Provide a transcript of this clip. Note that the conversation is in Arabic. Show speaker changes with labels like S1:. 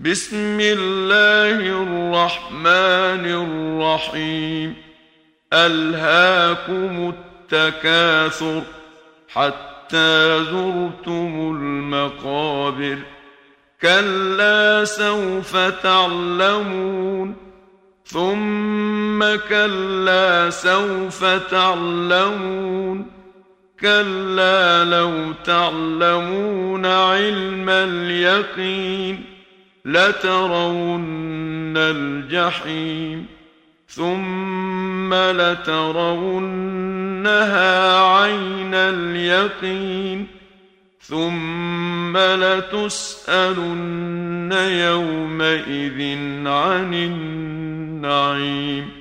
S1: بسم الله الرحمن الرحيم. ألهاكم التكاثر حتى زرتم المقابر. كلا سوف تعلمون. ثم كلا سوف تعلمون. كلا لو تعلمون علم اليقين. لترون الجحيم ثم لترونها عين اليقين ثم لتسألن يومئذ عن النعيم